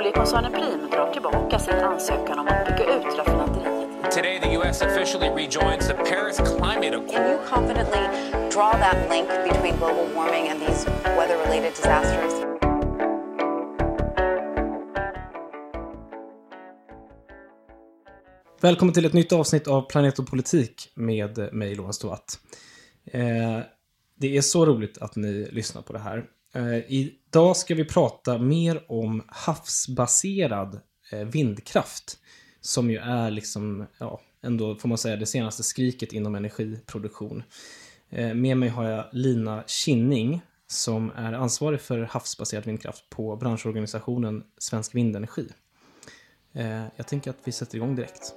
Oljekoncernen Prim drar tillbaka sin ansökan om att bygga ut raffinaderiet. Today, the U.S. officially rejoins the Paris Climate Accord. Can you confidently draw that link between global warming and these weather related disasters? Välkommen till ett nytt avsnitt av Planet och politik med mig, Lovan Stovatt. Eh, det är så roligt att ni lyssnar på det här. Eh, idag ska vi prata mer om havsbaserad eh, vindkraft. Som ju är liksom, ja, ändå får man säga det senaste skriket inom energiproduktion. Eh, med mig har jag Lina Kinning som är ansvarig för havsbaserad vindkraft på branschorganisationen Svensk Vindenergi. Eh, jag tänker att vi sätter igång direkt.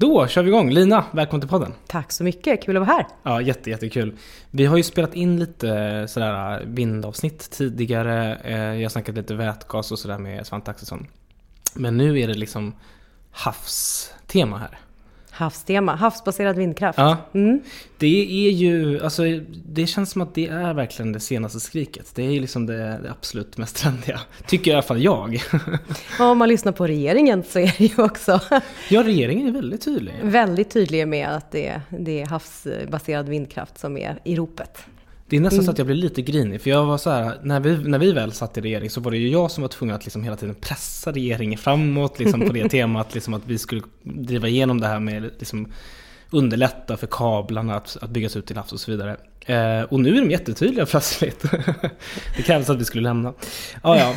Då kör vi igång. Lina, välkommen till podden. Tack så mycket, kul att vara här. Ja, jätte, jättekul. Vi har ju spelat in lite sådär vindavsnitt tidigare. Eh, Jag har snackat lite vätgas och sådär med Svante Axelsson. Men nu är det liksom havstema här. Havstema, havsbaserad vindkraft. Ja, Mm. det är ju, alltså det känns som att det är verkligen det senaste skriket. Det är liksom det, det absolut mest trendiga. Tycker i alla fall jag. Och om man lyssnar på regeringen så är det ju också Ja, regeringen är väldigt tydlig. väldigt tydlig med att det är, det är havsbaserad vindkraft som är i ropet. Det är nästan Mm. så att jag blir lite grinig. För jag var så här, när vi, när vi väl satt i regering så var det ju jag som var tvungen att liksom hela tiden pressa regeringen framåt liksom på det temat. Liksom att vi skulle driva igenom det här med liksom underlätta för kablarna att, att byggas ut till havs och så vidare. Eh, och nu är de jättetydliga plötsligt. det krävdes att vi skulle lämna. Ah, ja.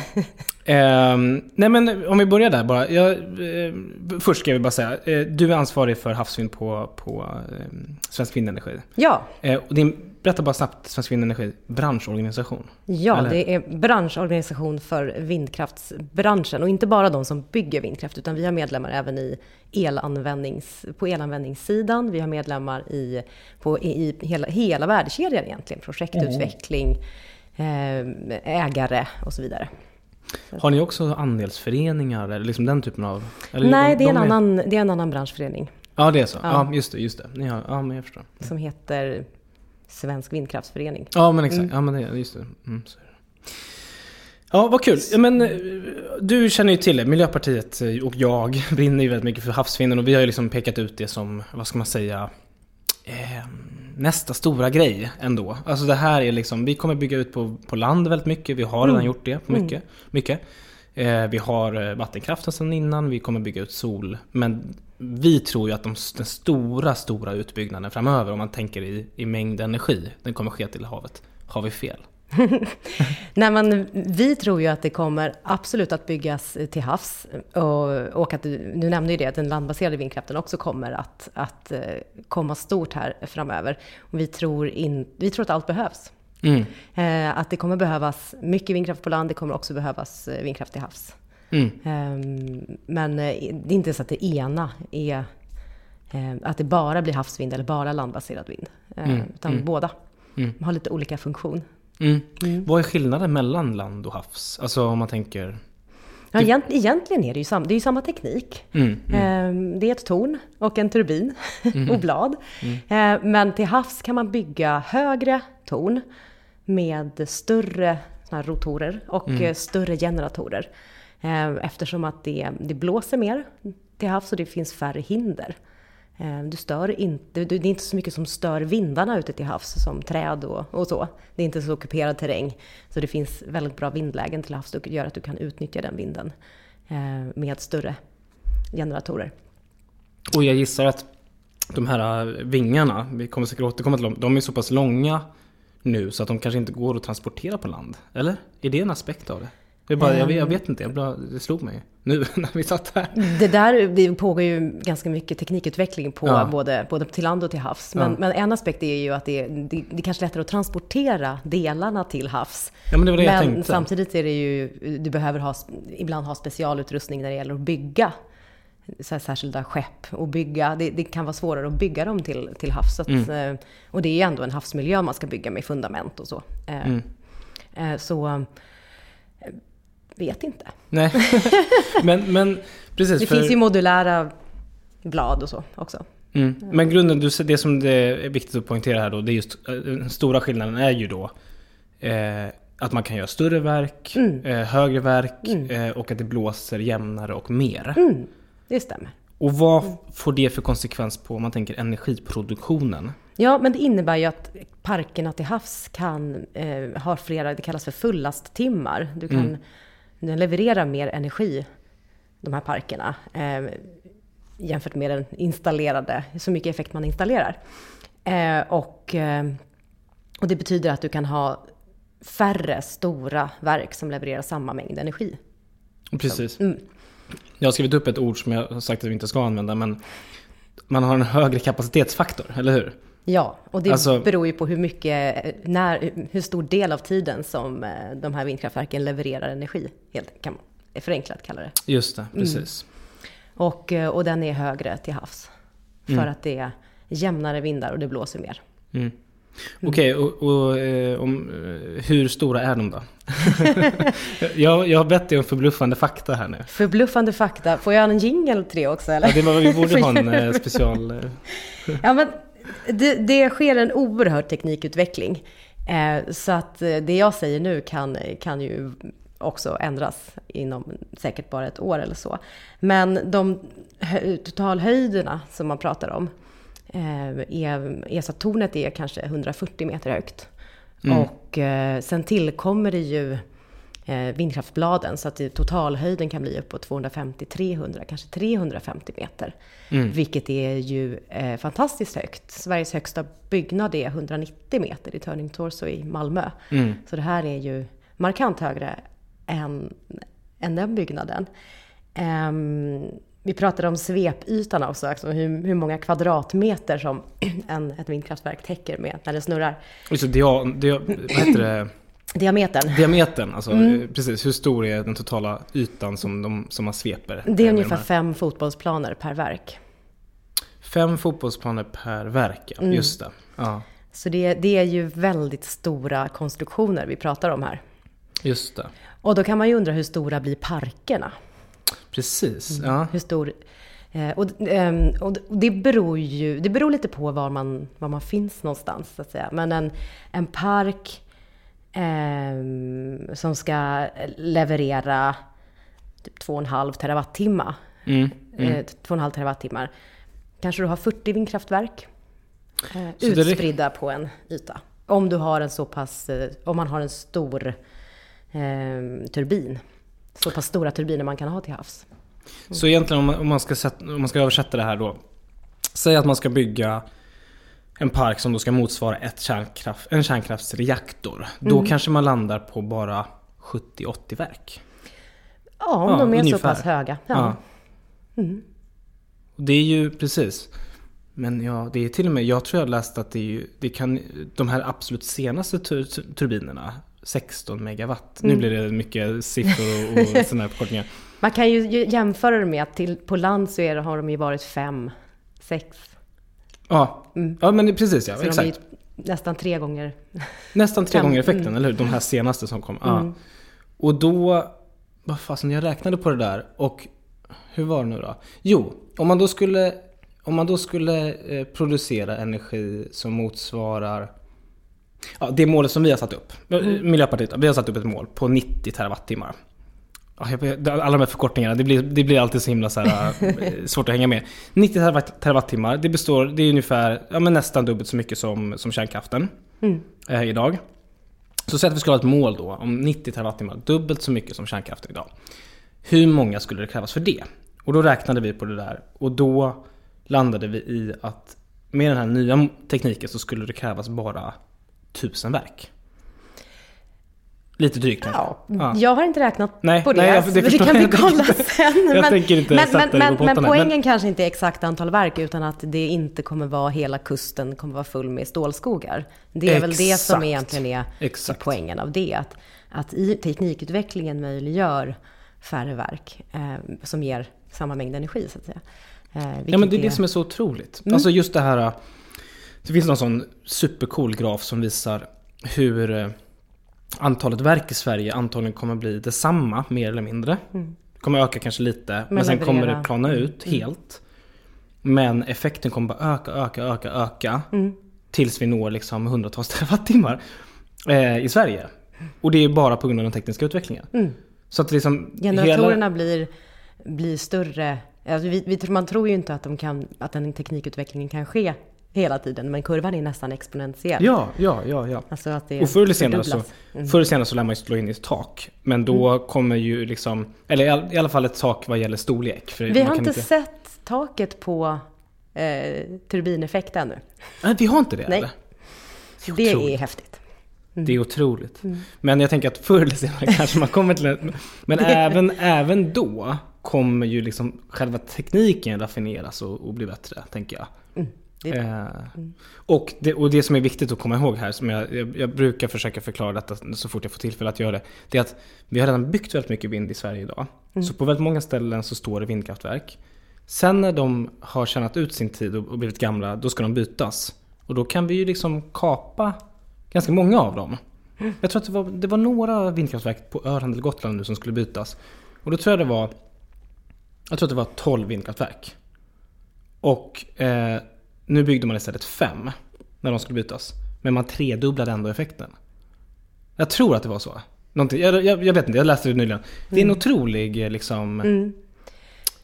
Eh, nej men om vi börjar där bara. Jag, eh, först ska jag bara säga, eh, du är ansvarig för havsvind på, på eh, Svensk Vindenergi. Ja, Eh, och din, berätta bara snabbt, Svensk Vindenergi, branschorganisation. ja Eller? det är branschorganisation för vindkraftsbranschen och inte bara de som bygger vindkraft utan vi har medlemmar även i elanvändnings, på elanvändningssidan. Vi har medlemmar i, på, i, hela, hela värdekedjan egentligen, projektutveckling, eh, ägare och så vidare. Har ni också andelsföreningar eller liksom den typen av? Nej, de- det är, en de annan, det är en annan branschförening Ja, det är så. Ja, Ja. just det, just det. Ni har, ja, men jag förstår. som heter Svensk vindkraftsförening. Ja, men exakt. Ja, men det, just det. Mm. Ja, vad kul. Men, eh, du känner ju till det. Miljöpartiet eh, och jag brinner ju väldigt mycket för havsvinden och vi har ju liksom pekat ut det som, vad ska man säga, eh, nästa stora grej ändå. Alltså det här är liksom, vi kommer bygga ut på, på land väldigt mycket. Vi har redan gjort det på mycket. mycket. Eh, vi har eh, vattenkraften sedan innan, vi kommer bygga ut sol. Men vi tror ju att de, den stora, stora utbyggnaden framöver, om man tänker i, i mängd energi, den kommer ske till havet. Har vi fel? Nej, men vi tror ju att det kommer absolut att byggas till havs. Och, och att, du nämnde ju det, att den landbaserade vindkraften också kommer att, att eh, komma stort här framöver. Och vi, tror in, vi tror att allt behövs. Mm. Eh, att det kommer behövas mycket vindkraft på land, det kommer också behövas eh, vindkraft till havs. Mm. Ehm, Men eh, det är inte så att det ena är eh, att det bara blir havsvind eller bara landbaserad vind. Eh, Mm, Utan mm. båda Mm. har lite olika funktion. Mm. Vad är skillnaden mellan land och havs? Alltså om man tänker... Ja, egent, egentligen är det ju samma, det är ju samma teknik. Mm. Mm. Ehm, Det är ett torn och en turbin och blad. Ehm, Men till havs kan man bygga högre torn med större såna rotorer och större generatorer. Eh, eftersom att det, det blåser mer till havs och det finns färre hinder. Eh, du stör inte, det är inte så mycket som stör vindarna ute till havs som träd och, och så. Det är inte så ockuperad terräng. Så det finns väldigt bra vindlägen till havs och gör att du kan utnyttja den vinden eh, med större generatorer. Och jag gissar att de här vingarna, vi kommer säkert återkomma till dem, de är så pass långa nu så att de kanske inte går att transportera på land. Eller? Är det en aspekt av det? Jag, bara, jag, vet, jag vet inte, jag bara, det slog mig nu när vi satt här. Det där det pågår ju ganska mycket teknikutveckling på Ja. både, både till land och till havs. Men, Ja. men en aspekt är ju att det, det, det är kanske lättare att transportera delarna till havs. Ja men det var det jag men tänkte. samtidigt är det ju, du behöver ha, ibland ha specialutrustning när det gäller att bygga så här särskilda skepp och bygga. Det, det kan vara svårare att bygga dem till, till havs. Mm. eh, Och det är ju ändå en havsmiljö man ska bygga med fundament och så. Eh, Mm. eh, Så, vet inte. Nej, men, men precis. Det för, finns ju modulära blad och så också. Mm. Men grunden, du, det som det är viktigt att poängtera här då, det är just eh, den stora skillnaden är ju då eh, att man kan göra större verk, Mm. eh, högre verk eh, och att det blåser jämnare och mer. Mm, det stämmer. Och vad får det för konsekvens på om man tänker energiproduktionen? Ja, men det innebär ju att parkerna till havs kan eh, ha flera, det kallas för fullasttimmar. Du kan den leverera mer energi, de här parkerna, eh, jämfört med den installerade, så mycket effekt man installerar. Eh, och, eh, och det betyder att du kan ha färre stora verk som levererar samma mängd energi. Precis. Mm. Jag har skrivit upp ett ord som jag har sagt att vi inte ska använda, men man har en högre kapacitetsfaktor, eller hur? Ja, och det Alltså- beror ju på hur mycket, när, hur stor del av tiden som eh, de här vindkraftverken levererar energi, helt, kan man förenklat kalla det. Just det, precis. Och, eh, och den är högre till havs. För Mm. att det är jämnare vindar och det blåser mer. Mm. Okej, och, och eh, om, eh, hur stora är de då? jag, jag har bett dig om förbluffande fakta här nu. Förbluffande fakta. Får jag en jingle till det också eller? Ja, det var, vi borde ha en eh, special... Ja, men det, det sker en oerhörd teknikutveckling. Eh, så att eh, det jag säger nu kan, kan ju också ändras inom säkert bara ett år eller så. Men de hö- totalhöjderna som man pratar om, eh, är, är så tornet är kanske 140 meter högt. Och eh, sen tillkommer det ju vindkraftbladen så att det, totalhöjden kan bli uppåt 250-300, kanske 350 meter. Vilket är ju eh, fantastiskt högt. Sveriges högsta byggnad är 190 meter i Turning Torso i Malmö. Så det här är ju markant högre än, än den byggnaden. Ehm, vi pratade om svepytan också, alltså hur, hur många kvadratmeter som en, ett vindkraftverk täcker med när det snurrar. alltså, dia, dia, vad heter det? Diametern. Diametern, alltså Mm. eh, precis. Hur stor är den totala ytan som, de, som man sveper? Det är ungefär de fem fotbollsplaner per verk. Fem fotbollsplaner per verk, ja. Mm. Just det. Ja, Så det, det är ju väldigt stora konstruktioner vi pratar om här. just det. Och då kan man ju undra hur stora blir parkerna? Precis. Mm. Ja. Hur stor... Eh, och, ehm, och det beror ju det beror lite på var man, var man finns någonstans, så att säga. Men en, en park ehm, som ska leverera typ 2,5 terawattimmar, Mm. eh, 2,5 terawattimmar, kanske du har 40 vindkraftverk eh, utspridda på en yta. Om du har en så pass, eh, om man har en stor eh, turbin. Så pass stora turbiner man kan ha till havs. Så egentligen om man, om, man ska sätta, om man ska översätta det här då. Säg att man ska bygga en park som då ska motsvara ett kärnkraft, en kärnkraftsreaktor. Då Mm. kanske man landar på bara 70-80 verk. Ja, om Ja, de är så ungefär. pass höga. Ja. Och det är ju precis. Men ja, det är till och med, jag tror jag läst att det är ju, det kan, de här absolut senaste tur, turbinerna, 16 megawatt. Mm. Nu blir det mycket siffror och, och sådana här förkortningar. Man kan ju jämföra det med att till, på land så är, har de ju varit fem, sex. Ja, ja men precis ja, Mm. Så exakt. nästan tre gånger. Nästan tre gånger effekten, mm. eller hur? De här senaste som kom. Ja. Och då, vad fasen, jag räknade på det där och hur var det nu då? Jo, om man då skulle, om man då skulle eh, producera energi som motsvarar ja, det målet som vi har satt upp. Mm. Miljöpartiet, vi har satt upp ett mål på 90 terawattimmar. Alla de här förkortningarna, det blir, det blir alltid så himla så här, eh, svårt att hänga med. 90 terawatt- terawattimmar, det består, det är ungefär, ja men nästan dubbelt så mycket som, som kärnkraften eh, idag. Så säg att vi skulle ha ett mål då om 90 terawattimmar, dubbelt så mycket som kärnkraften idag. Hur många skulle det krävas för det? Och då räknade vi på det där och då landade vi i att med den här nya tekniken så skulle det krävas bara tusen verk. Lite drygt. Ja, Ja. Jag har inte räknat Nej, på det, nej, jag- det det, kan vi kolla sen. Jag tänker inte men, men, men, men poängen men- kanske inte är exakt antal verk utan att det inte kommer vara hela kusten kommer vara full med stålskogar. Det är väl det som Exakt. egentligen är Exakt. poängen av det. Att, att i teknikutvecklingen möjliggör färre verk eh, som ger samma mängd energi så att säga. Eh, Ja men det är det som är så otroligt. Mm. Alltså just det här. Det finns någon sån supercool graf som visar hur eh, antalet verk i Sverige antagligen kommer bli detsamma mer eller mindre. Det kommer öka kanske lite men, Mm. Men sen kommer. Mm. det plana ut helt. Men effekten kommer bara öka, öka, öka, öka. Mm. Tills vi når liksom hundratals terawattimmar eh, i Sverige. Och det är bara på grund av den tekniska utvecklingen. Så att liksom Generatorerna blir, blir större. Alltså vi, vi, man tror ju inte att, de kan, att den teknikutvecklingen kan ske hela tiden, men kurvan är nästan exponentiell. Ja, ja, ja, ja. Alltså att det Och förr eller senare så. Mm. förr eller senare så lär man ju slå in i ett tak. Men då kommer ju liksom, eller i all- i alla fall ett tak vad gäller storlek. För Vi har kan inte sett taket på eh, turbineffekt ännu. Nej, vi har inte det Nej. eller? Det är otroligt. häftigt. Det är otroligt. Men jag tänker att förr eller senare kanske man kommer till en... Men även, även då kommer ju liksom själva tekniken raffineras och, och bli bättre, tänker jag. Det- Eh, och, det, och det som är viktigt att komma ihåg här, som jag, jag, jag brukar försöka förklara detta så fort jag får tillfälle att göra det. Det är att vi har redan byggt väldigt mycket vind i Sverige idag. Så på väldigt många ställen så står det vindkraftverk. Sen när de har tjänat ut sin tid och, och blivit gamla, då ska de bytas. Och då kan vi ju liksom kapa ganska många av dem. Jag tror att det var, det var några vindkraftverk på Öland eller Gotland nu som skulle bytas. Och då tror jag det var, jag tror att det var 12 vindkraftverk. Och eh, nu byggde man istället fem när de skulle bytas. Men man tredubblade ändå effekten. Jag tror att det var så. Någonting, jag, jag, jag vet inte, jag läste det nyligen. Det är en otrolig eh, liksom,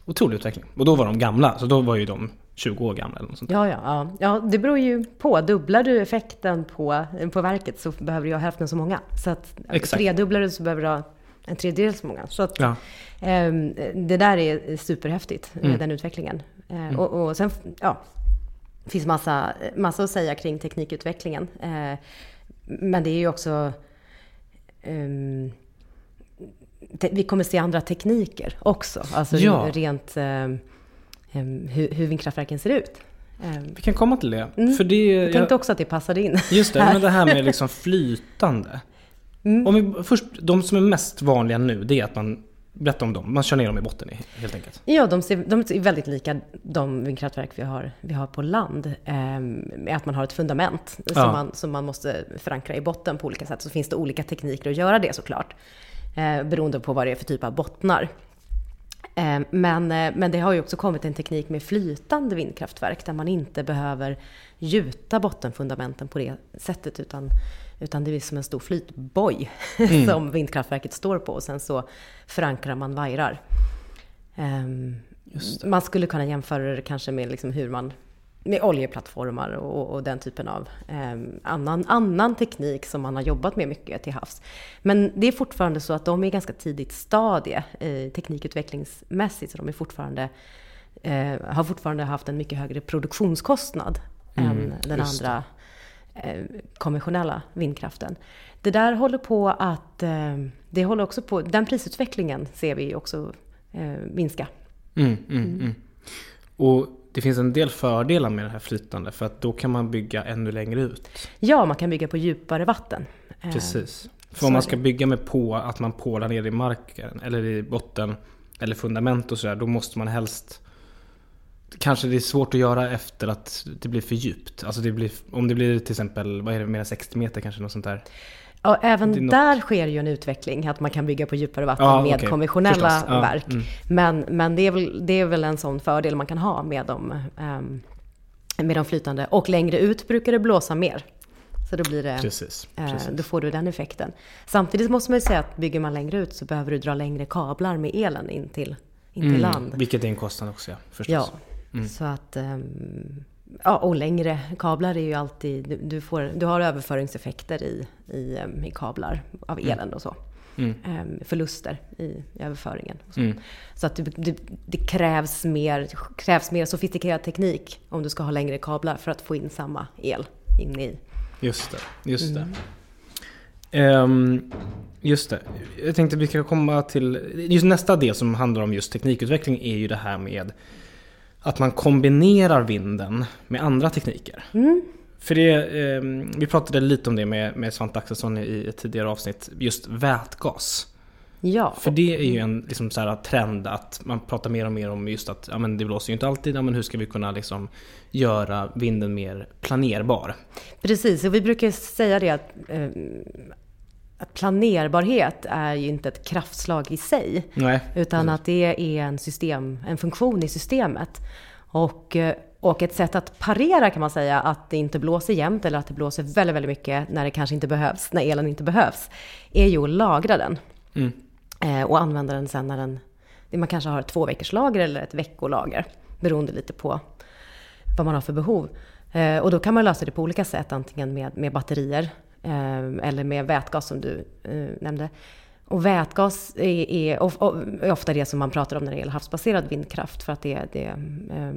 otrolig utveckling. Och då var de gamla, så då var ju de 20 år gamla eller något sånt. Ja, ja, ja. ja, det beror ju på. Dubblar du effekten på, på verket så behöver du ha hälften så många. Så att Exakt. tredubblar du så behöver du ha en tredjedel så många. Så att, Ja. ehm, det där är superhäftigt, Mm. den utvecklingen. Eh, och, och sen, ja, det finns massa, massa att säga kring teknikutvecklingen. Eh, men det är ju också... ehm, te, vi kommer se andra tekniker också. Alltså Ja. rent ehm, ehm, hur, hur vindkraftverken ser ut. Vi kan komma till det. Mm. För det jag tänkte jag, också att det passade in. Just det, men det här med liksom flytande. Mm. Om vi, först, de som är mest vanliga nu, det är att man berättar om dem. Man kör ner dem i botten helt enkelt. Ja, de ser, de ser väldigt lika de vindkraftverk vi har, vi har på land. Ehm, med att man har ett fundament som, Ja. man, som man måste förankra i botten på olika sätt. Så finns det olika tekniker att göra det såklart. Eh, beroende på vad det är för typ av bottnar. Eh, Men, eh, men det har ju också kommit en teknik med flytande vindkraftverk där man inte behöver gjuta bottenfundamenten på det sättet utan, utan det är som en stor flytboj som vindkraftverket står på och sen så förankrar man vajrar. Ehm, Man skulle kunna jämföra det kanske med liksom hur man med oljeplattformar och, och den typen av ehm, annan, annan teknik som man har jobbat med mycket till havs. Men det är fortfarande så att de är ganska tidigt stadie eh, teknikutvecklingsmässigt. Så de är fortfarande, eh, har fortfarande haft en mycket högre produktionskostnad än den andra konventionella vindkraften. Det där håller på att, eh, det håller också på, den prisutvecklingen ser vi också eh, minska. Mm, mm, mm. Och det finns en del fördelar med det här flytande för att då kan man bygga ännu längre ut. Ja, man kan bygga på djupare vatten. Eh, Precis. För om man ska bygga med på att man pålar ner i marken eller i botten eller fundament och sådär, då måste man helst Kanske det är svårt att göra efter att det blir för djupt. Alltså det blir, om det blir till exempel, vad är det, mer än 60 meter kanske, något sånt där. Ja, även något- där sker ju en utveckling, att man kan bygga på djupare vatten Ja, med okej. konventionella. Ja, verk. mm. Men, men det, är väl, det är väl en sån fördel man kan ha med dem, ehm, med de flytande. Och längre ut brukar det blåsa mer. Så då blir det... Precis. Eh, precis. Då får du den effekten. Samtidigt måste man ju säga att bygger man längre ut så behöver du dra längre kablar med elen in till, in till land. Mm, vilket är en kostnad också, ja, förstås. Ja, så att... ehm, ja, och längre kablar är ju alltid... Du, du, får, du har överföringseffekter i, i, ehm, i kablar av elen och så. Mm. Ehm, förluster i, i överföringen. Så Mm. så att det, det, det krävs, mer, krävs mer sofistikerad teknik om du ska ha längre kablar för att få in samma el in i... Just det, just Mm. det. Ehm, just det. Jag tänkte vi ska komma till... Just nästa del som handlar om just teknikutveckling är ju det här med att man kombinerar vinden med andra tekniker. Mm. För det, ehm, vi pratade lite om det med, med Svante Axelsson i ett tidigare avsnitt, just vätgas. Ja, För det är ju en liksom så här, trend att man pratar mer och mer om just att ja, men det blåser ju inte alltid, ja, men hur ska vi kunna liksom göra vinden mer planerbar? Precis, och vi brukar säga det att, eh, att planerbarhet är ju inte ett kraftslag i sig. Nej, Utan att det är en, system, en funktion i systemet. Och, eh, och ett sätt att parera kan man säga att det inte blåser jämnt eller att det blåser väldigt, väldigt mycket när det kanske inte behövs, när elen inte behövs, är ju att lagra den. Mm. Eh, och använda den sen när den, man kanske har ett två veckors lager eller ett veckolager, beroende lite på vad man har för behov. Eh, och då kan man lösa det på olika sätt, antingen med, med batterier eller med vätgas som du eh, nämnde. Och vätgas är, är, of, of, är, ofta det som man pratar om när det gäller havsbaserad vindkraft, för att det, det, eh,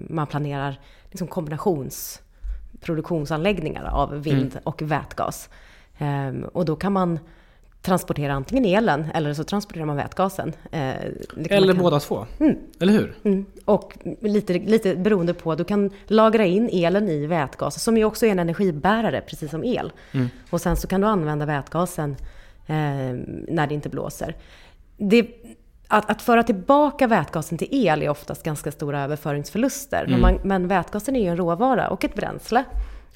man planerar liksom kombinationsproduktionsanläggningar av vind Mm. och vätgas. Eh, och då kan man transportera antingen elen eller så transporterar man vätgasen. Eh, Eller man båda två. Eller hur? Mm. Och lite, lite beroende på, du kan lagra in elen i vätgas, som ju också är en energibärare, precis som el. Och sen så kan du använda vätgasen eh, när det inte blåser. Det, att, att föra tillbaka vätgasen till el är oftast ganska stora överföringsförluster. Men, man, men vätgasen är ju en råvara och ett bränsle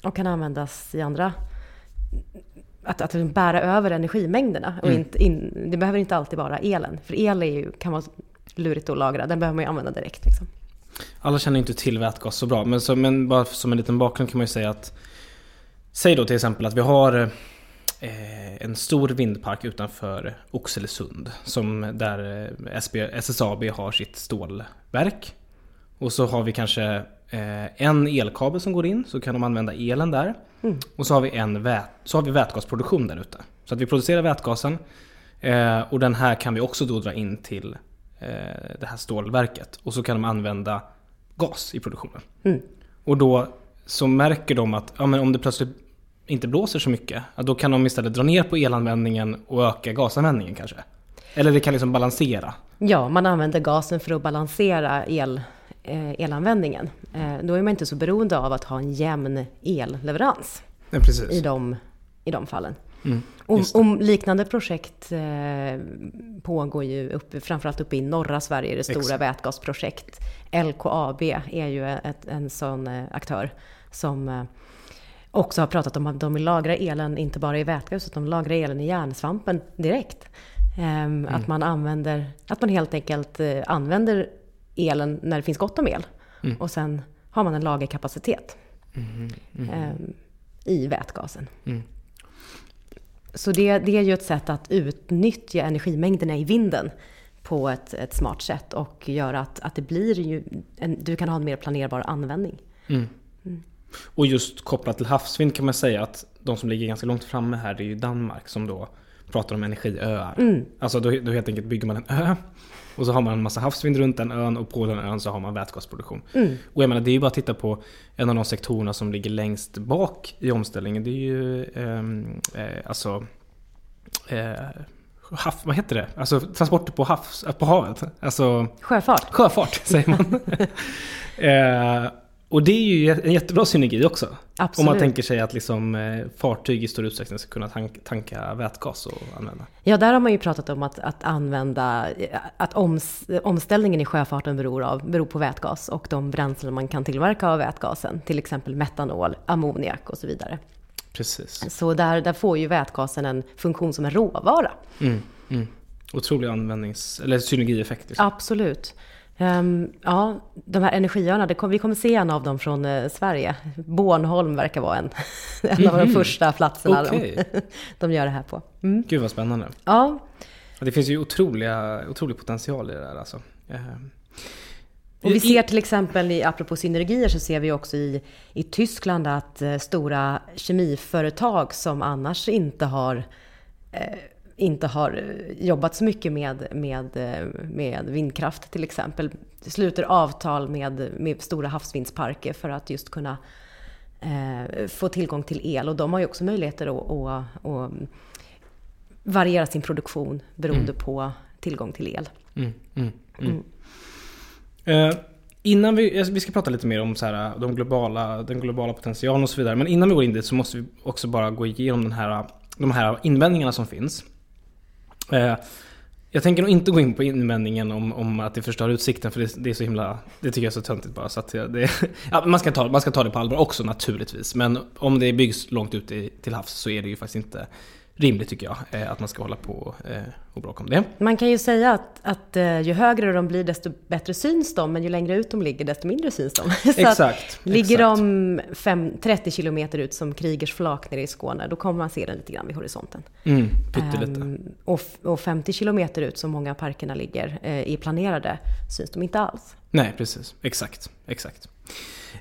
och kan användas i andra att, att bära över energimängderna. Och inte in, det behöver inte alltid vara elen. För el är ju, kan vara lurigt att lagra. Den behöver man ju använda direkt. Liksom. Alla känner inte till vätgas så bra, men, så, men bara som en liten bakgrund kan man ju säga att Säg då till exempel att vi har eh, en stor vindpark utanför Oxelösund som där eh, SB, SSAB har sitt stålverk. Och så har vi kanske eh, en elkabel som går in, så kan de använda elen där. Och så har vi en vät, så har vi vätgasproduktion där ute. Så att vi producerar vätgasen eh, och den här kan vi också då dra in till eh, det här stålverket. Och så kan de använda gas i produktionen. Och då så märker de att ja, men om det plötsligt inte blåser så mycket, ja, då kan de istället dra ner på elanvändningen och öka gasanvändningen kanske. Eller det kan liksom balansera. Ja, man använder gasen för att balansera el, elanvändningen. Eh, då är man inte så beroende av att ha en jämn elleverans Ja, i de, i de fallen. Mm, Och, och liknande projekt eh, pågår ju uppe, framförallt uppe i norra Sverige, det stora Exakt. vätgasprojekt. LKAB är ju ett, en sån eh, aktör som eh, också har pratat om att de vill lagra elen, inte bara i vätgas, utan de lagrar elen i järnsvampen direkt. Ehm, Att man använder, att man helt enkelt eh, använder elen när det finns gott om el. Och sen har man en lagerkapacitet. Ehm, i vätgasen. Så det, det är ju ett sätt att utnyttja energimängderna i vinden på ett, ett smart sätt och göra att, att det blir ju en, du kan ha en mer planerbar användning. Och just kopplat till havsvind kan man säga att de som ligger ganska långt framme här är ju Danmark som då pratar om energiöar. Alltså då, då helt enkelt bygger man en ö och så har man en massa havsvind runt den ön och på den ön så har man vätgasproduktion. Och jag menar det är ju bara att titta på en av de sektorerna som ligger längst bak i omställningen. Det är ju ehm, eh, alltså eh, hav, vad heter det? Alltså transporter på, havs, på havet. Alltså Sjöfart. Sjöfart säger man. eh, och det är ju en jättebra synergi också. Om Absolut. man tänker sig att liksom, eh, fartyg i stor utsträckning ska kunna tank, tanka vätgas och använda. Ja, där har man ju pratat om att, att använda, att oms, omställningen i sjöfarten beror, av, beror på vätgas och de bränslen man kan tillverka av vätgasen, till exempel metanol, ammoniak och så vidare. Precis. Så där, där får ju vätgasen en funktion som en råvara. Mm, mm. Otrolig användnings... Eller synergieffekt. Liksom. Absolut. Ehm, ja, de här energiöarna, kom, vi kommer se en av dem från eh, Sverige. Bornholm verkar vara en, en av de första platserna Okej. de, de gör det här på. Mm. Gud vad spännande. Ja, Det finns ju otroliga, otrolig potential i det där alltså. Eh, Och vi ser till exempel, i, apropå synergier, så ser vi också i, i Tyskland att eh, stora kemiföretag som annars inte har, eh, inte har eh, jobbat så mycket med, med, eh, med vindkraft till exempel, sluter avtal med, med stora havsvindsparker för att just kunna eh, få tillgång till el. Och de har ju också möjligheter att, att, att variera sin produktion beroende på tillgång till el. Mm, mm, mm. Eh, innan vi, vi ska prata lite mer om så här, de globala, den globala potentialen och så vidare. Men innan vi går in dit så måste vi också bara gå igenom den här, de här invändningarna som finns. Eh, jag tänker nog inte gå in på invändningen om, om att det förstör utsikten för det, det är så himla... Det tycker jag är så töntigt bara. Så att det, ja, man, ska ta, man ska ta det på allvar också naturligtvis. Men om det byggs långt ute i- till havs så är det ju faktiskt inte rimligt tycker jag. Eh, att man ska hålla på eh, och bråka om det. Man kan ju säga att, att eh, ju högre de blir desto bättre syns de, men ju längre ut de ligger desto mindre syns de. Så att Exakt. Ligger exakt. de fem, 30 kilometer ut som Kriegers flak nere i Skåne, då kommer man se den lite grann vid horisonten. Mm, pyttelite. Ehm, och, och 50 kilometer ut som många av parkerna ligger i planerade syns de inte alls. Nej, precis. Exakt. Exakt.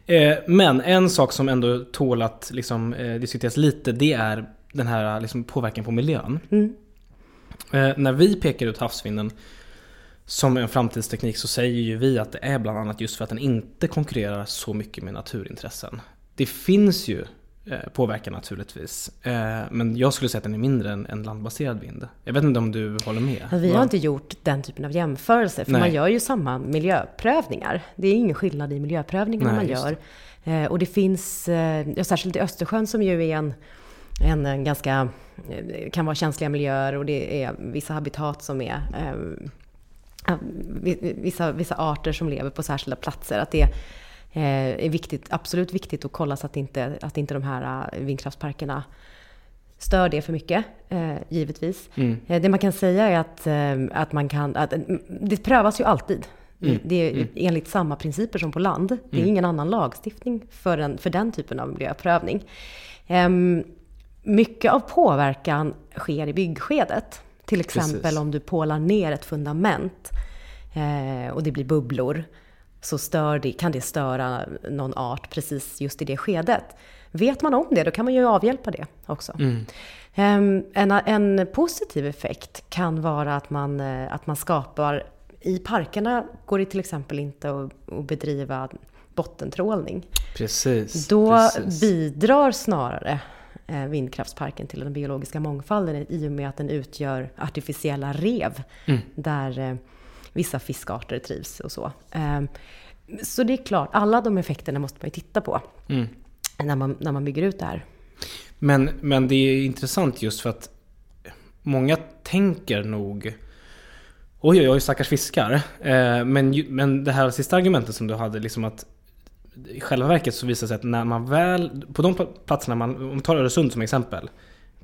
Eh, men en sak som ändå tål att liksom, eh, diskuteras lite, det är den här liksom, påverkan på miljön. Mm. Eh, när vi pekar ut havsvinden som en framtidsteknik så säger ju vi att det är bland annat just för att den inte konkurrerar så mycket med naturintressen. Det finns ju eh, påverkan naturligtvis. Eh, men jag skulle säga att den är mindre än, än landbaserad vind. Jag vet inte om du håller med? Men vi har inte gjort den typen av jämförelser, för Nej. man gör ju samma miljöprövningar. Det är ingen skillnad i miljöprövningarna Nej, man gör. Eh, och det finns, eh, särskilt i Östersjön som ju är en, en, en ganska, eh, kan vara känsliga miljöer och det är vissa habitat som är eh, vissa, vissa arter som lever på särskilda platser. Att det eh, är viktigt, absolut viktigt att kolla så att inte, att inte de här eh, vindkraftsparkerna stör det för mycket, eh, givetvis. Mm. Eh, Det man kan säga är att, eh, att man kan, att, mm, det prövas ju alltid. Mm. Det är enligt samma principer som på land. Det är ingen annan lagstiftning för den, för den typen av miljöprövning. Ehm, mycket av påverkan sker i byggskedet. Till exempel Precis. om du pålar ner ett fundament eh, och det blir bubblor så det, kan det störa någon art precis just i det skedet. Vet man om det, då kan man ju avhjälpa det också. Ehm, En, en positiv effekt kan vara att man, eh, att man skapar... I parkerna går det till exempel inte att, att bedriva bottentrålning. Precis. Då precis. bidrar snarare vindkraftsparken till den biologiska mångfalden i och med att den utgör artificiella rev Mm. där eh, vissa fiskarter trivs och så. Eh, Så det är klart, alla de effekterna måste man ju titta på Mm. när, man, när man bygger ut det här. Men, men det är intressant just för att många tänker nog Oj oj oj stackars fiskar. Eh, men, men det här sista argumentet som du hade liksom att i själva verket så visar det sig att när man väl, på de platserna man, om vi tar Öresund som exempel.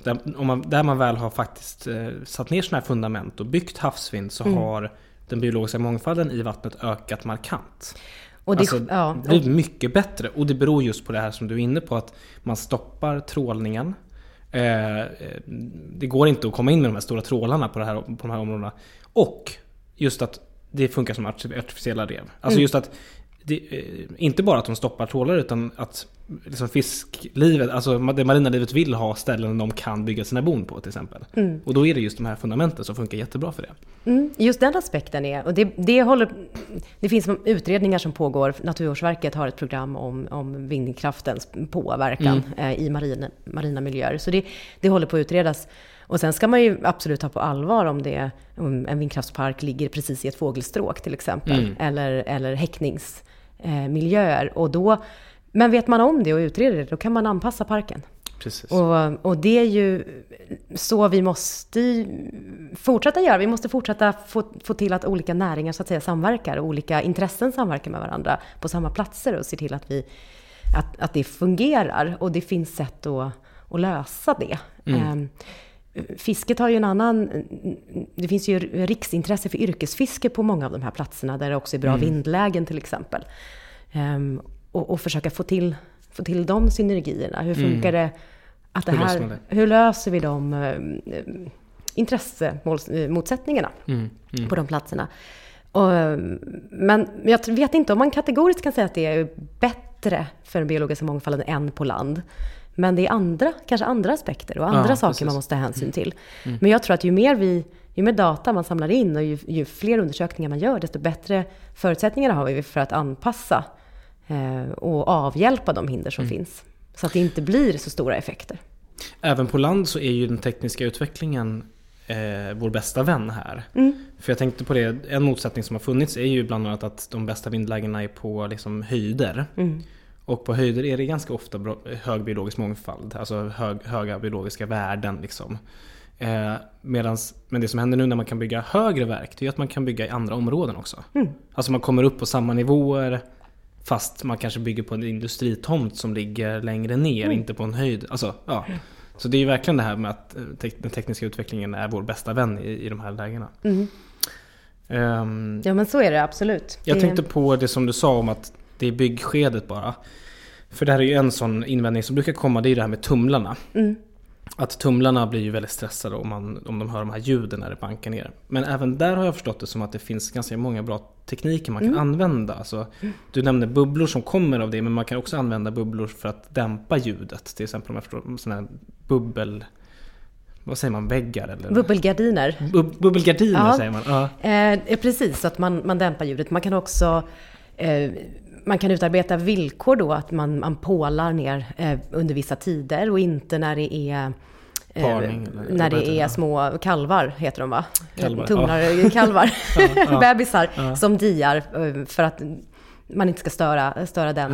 Där, om man, där man väl har faktiskt eh, satt ner sådana här fundament och byggt havsvind så har den biologiska mångfalden i vattnet ökat markant. Och det, alltså, ja, det blir mycket bättre och det beror just på det här som du är inne på att man stoppar trålningen. Eh, eh, det går inte att komma in med de här stora trålarna på, det här, på de här områdena. Och just att det funkar som arti- artificiella rev. Alltså Mm. just att det, eh, inte bara att de stoppar trålar utan att liksom fisklivet, alltså det marina livet vill ha ställen de kan bygga sina bon på till exempel. Och då är det just de här fundamenten som funkar jättebra för det. Mm, just den aspekten är, och det, det, håller, det finns utredningar som pågår. Naturvårdsverket har ett program om, om vindkraftens påverkan eh, i marina, marina miljöer. Så det, det håller på att utredas. Och sen ska man ju absolut ta på allvar om, det, om en vindkraftspark ligger precis i ett fågelstråk till exempel. Eller, eller häckningsmiljöer. och då, men vet man om det och utreder det, då kan man anpassa parken. Precis. Och, och det är ju så vi måste fortsätta göra. Vi måste fortsätta få, få till att olika näringar så att säga samverkar och olika intressen samverkar med varandra på samma platser och se till att, vi, att, att det fungerar. Och det finns sätt att, att lösa det. Ehm, Fisket har ju en annan... Det finns ju riksintresse för yrkesfiske på många av de här platserna där det också är bra vindlägen till exempel. Ehm, och, och försöka få till, få till de synergierna. Hur funkar det? Att det Hur löser här, det? hur löser vi de eh, intressemotsättningarna Mm, mm. på de platserna? Och, eh, men jag vet inte om man kategoriskt kan säga att det är bättre för den biologiska mångfalden än på land. Men det är andra, kanske andra aspekter och andra Ja, saker precis. Mm. man måste ta hänsyn till. Men jag tror att ju mer, vi, ju mer data man samlar in och ju, ju fler undersökningar man gör, desto bättre förutsättningar har vi för att anpassa eh, och avhjälpa de hinder som Mm. finns. Så att det inte blir så stora effekter. Även på land så är ju den tekniska utvecklingen eh, vår bästa vän här. För jag tänkte på det, en motsättning som har funnits är ju bland annat att de bästa vindlägena är på liksom höjder. Och på höjder är det ganska ofta hög biologisk mångfald, alltså hög, höga biologiska värden. Liksom. Eh, medans, men det som händer nu när man kan bygga högre verk, det är att man kan bygga i andra områden också. Alltså man kommer upp på samma nivåer fast man kanske bygger på en industritomt som ligger längre ner, inte på en höjd. Alltså, ja. Så det är ju verkligen det här med att eh, tek- den tekniska utvecklingen är vår bästa vän i, i de här lägena. Ehm, Ja men så är det absolut. jag det, tänkte på det som du sa om att det är byggskedet bara. För det här är ju en sån invändning som brukar komma, det är det här med tumlarna. Mm. Att tumlarna blir ju väldigt stressade om, man, om de hör de här ljuden när det bankar ner. Men även där har jag förstått det som att det finns ganska många bra tekniker man kan Mm. använda. Alltså, du nämnde bubblor som kommer av det, men man kan också använda bubblor för att dämpa ljudet. Till exempel om jag förstår, sådana här bubbel... Vad säger man? Väggar eller? Bubbelgardiner. Bub- bubbelgardiner Ja. säger man. Ja. Eh, precis, så att man, man dämpar ljudet. Man kan också eh, man kan utarbeta villkor då att man, man pålar ner eh, under vissa tider och inte när det är eh, Parning när det heter det? är små kalvar, heter de va? Kalvar, Tumlar, kalvar, bebisar som diar eh, för att man inte ska störa, störa den.